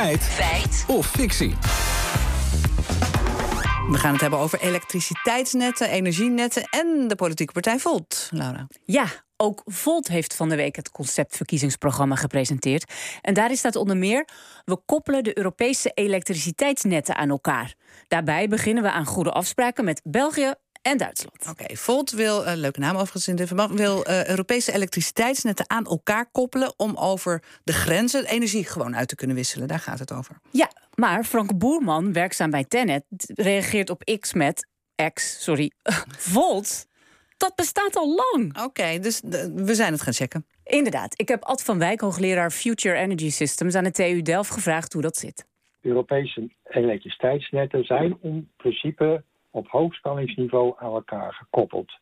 Feit. Feit. Of fictie. We gaan het hebben over elektriciteitsnetten, energienetten en de politieke partij Volt. Laura. Ja, ook Volt heeft van de week het conceptverkiezingsprogramma gepresenteerd. En daarin staat onder meer: we koppelen de Europese elektriciteitsnetten aan elkaar. Daarbij beginnen we aan goede afspraken met België en Duitsland. Oké, Volt wil, uh, leuke naam overigens in dit verband, wil uh, Europese elektriciteitsnetten aan elkaar koppelen om over de grenzen energie gewoon uit te kunnen wisselen. Daar gaat het over. Ja, maar Frank Boerman, werkzaam bij Tenet, reageert op X met X, sorry, Volt. Dat bestaat al lang. Oké, dus we zijn het gaan checken. Inderdaad. Ik heb Ad van Wijk, hoogleraar Future Energy Systems aan de TU Delft gevraagd hoe dat zit. Europese elektriciteitsnetten zijn in principe op hoogspanningsniveau aan elkaar gekoppeld.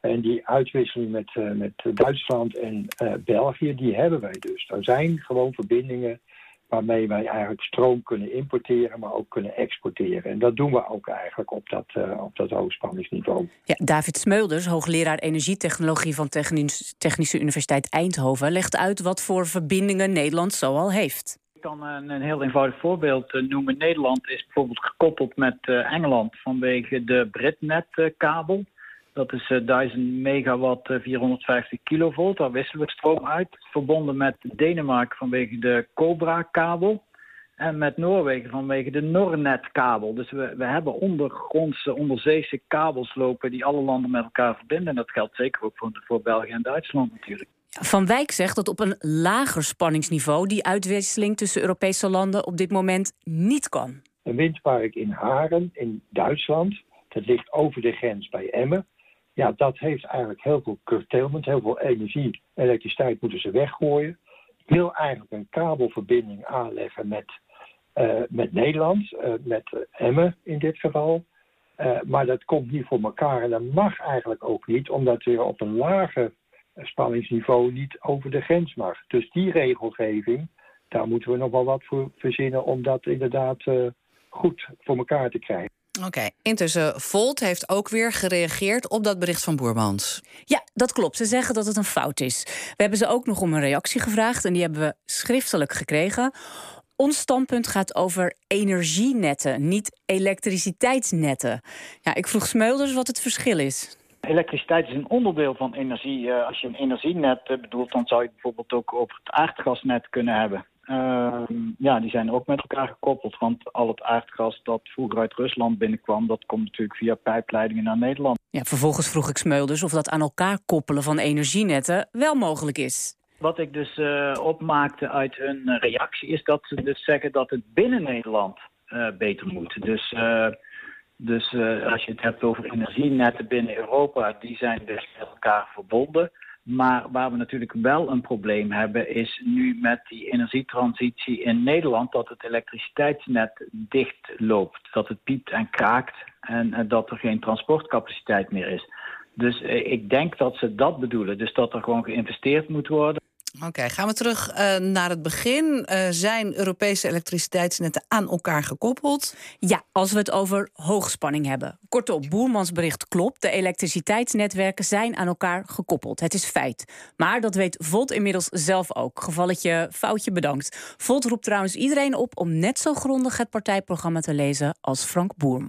En die uitwisseling met, uh, met Duitsland en uh, België, die hebben wij dus. Er zijn gewoon verbindingen waarmee wij eigenlijk stroom kunnen importeren, maar ook kunnen exporteren. En dat doen we ook eigenlijk op dat, uh, op dat hoogspanningsniveau. Ja, David Smeulers, hoogleraar energietechnologie van Technische Universiteit Eindhoven, legt uit wat voor verbindingen Nederland zoal heeft. Ik kan een, een heel eenvoudig voorbeeld noemen. Nederland is bijvoorbeeld gekoppeld met uh, Engeland vanwege de Britnet-kabel. Dat is uh, 1000 megawatt, 450 kilovolt. Daar wisselen we stroom uit. Verbonden met Denemarken vanwege de Cobra-kabel. En met Noorwegen vanwege de Nornet-kabel. Dus we, we hebben ondergrondse, onderzeese kabels lopen die alle landen met elkaar verbinden. En dat geldt zeker ook voor, voor België en Duitsland natuurlijk. Van Wijk zegt dat op een lager spanningsniveau die uitwisseling tussen Europese landen op dit moment niet kan. Een windpark in Haren in Duitsland, dat ligt over de grens bij Emmen. Ja, dat heeft eigenlijk heel veel curtailment, heel veel energie, elektriciteit moeten ze weggooien. Wil eigenlijk een kabelverbinding aanleggen met, uh, met Nederland, uh, met Emmen in dit geval. Uh, maar dat komt niet voor elkaar en dat mag eigenlijk ook niet, omdat we op een lager spanningsniveau niet over de grens mag. Dus die regelgeving, daar moeten we nog wel wat voor verzinnen om dat inderdaad uh, goed voor elkaar te krijgen. Oké, okay. intussen Volt heeft ook weer gereageerd op dat bericht van Boermans. Ja, dat klopt. Ze zeggen dat het een fout is. We hebben ze ook nog om een reactie gevraagd en die hebben we schriftelijk gekregen. Ons standpunt gaat over energienetten, niet elektriciteitsnetten. Ja, ik vroeg Smeulers wat het verschil is. Elektriciteit is een onderdeel van energie. Uh, als je een energienet uh, bedoelt, dan zou je bijvoorbeeld ook over het aardgasnet kunnen hebben. Uh, ja, die zijn ook met elkaar gekoppeld. Want al het aardgas dat vroeger uit Rusland binnenkwam... dat komt natuurlijk via pijpleidingen naar Nederland. Ja, vervolgens vroeg ik Smeulers of dat aan elkaar koppelen van energienetten wel mogelijk is. Wat ik dus uh, opmaakte uit hun reactie is dat ze dus zeggen dat het binnen Nederland uh, beter moet. Dus, dus als je het hebt over energienetten binnen Europa, die zijn dus met elkaar verbonden. Maar waar we natuurlijk wel een probleem hebben, is nu met die energietransitie in Nederland dat het elektriciteitsnet dicht loopt. Dat het piept en kraakt en, en dat er geen transportcapaciteit meer is. Dus eh, ik denk dat ze dat bedoelen. Dus dat er gewoon geïnvesteerd moet worden. Oké, gaan we terug uh, naar het begin. Uh, zijn Europese elektriciteitsnetten aan elkaar gekoppeld? Ja, als we het over hoogspanning hebben. Kortom, Boermans bericht klopt. De elektriciteitsnetwerken zijn aan elkaar gekoppeld. Het is feit. Maar dat weet Volt inmiddels zelf ook. Gevalletje foutje bedankt. Volt roept trouwens iedereen op om net zo grondig het partijprogramma te lezen als Frank Boerman.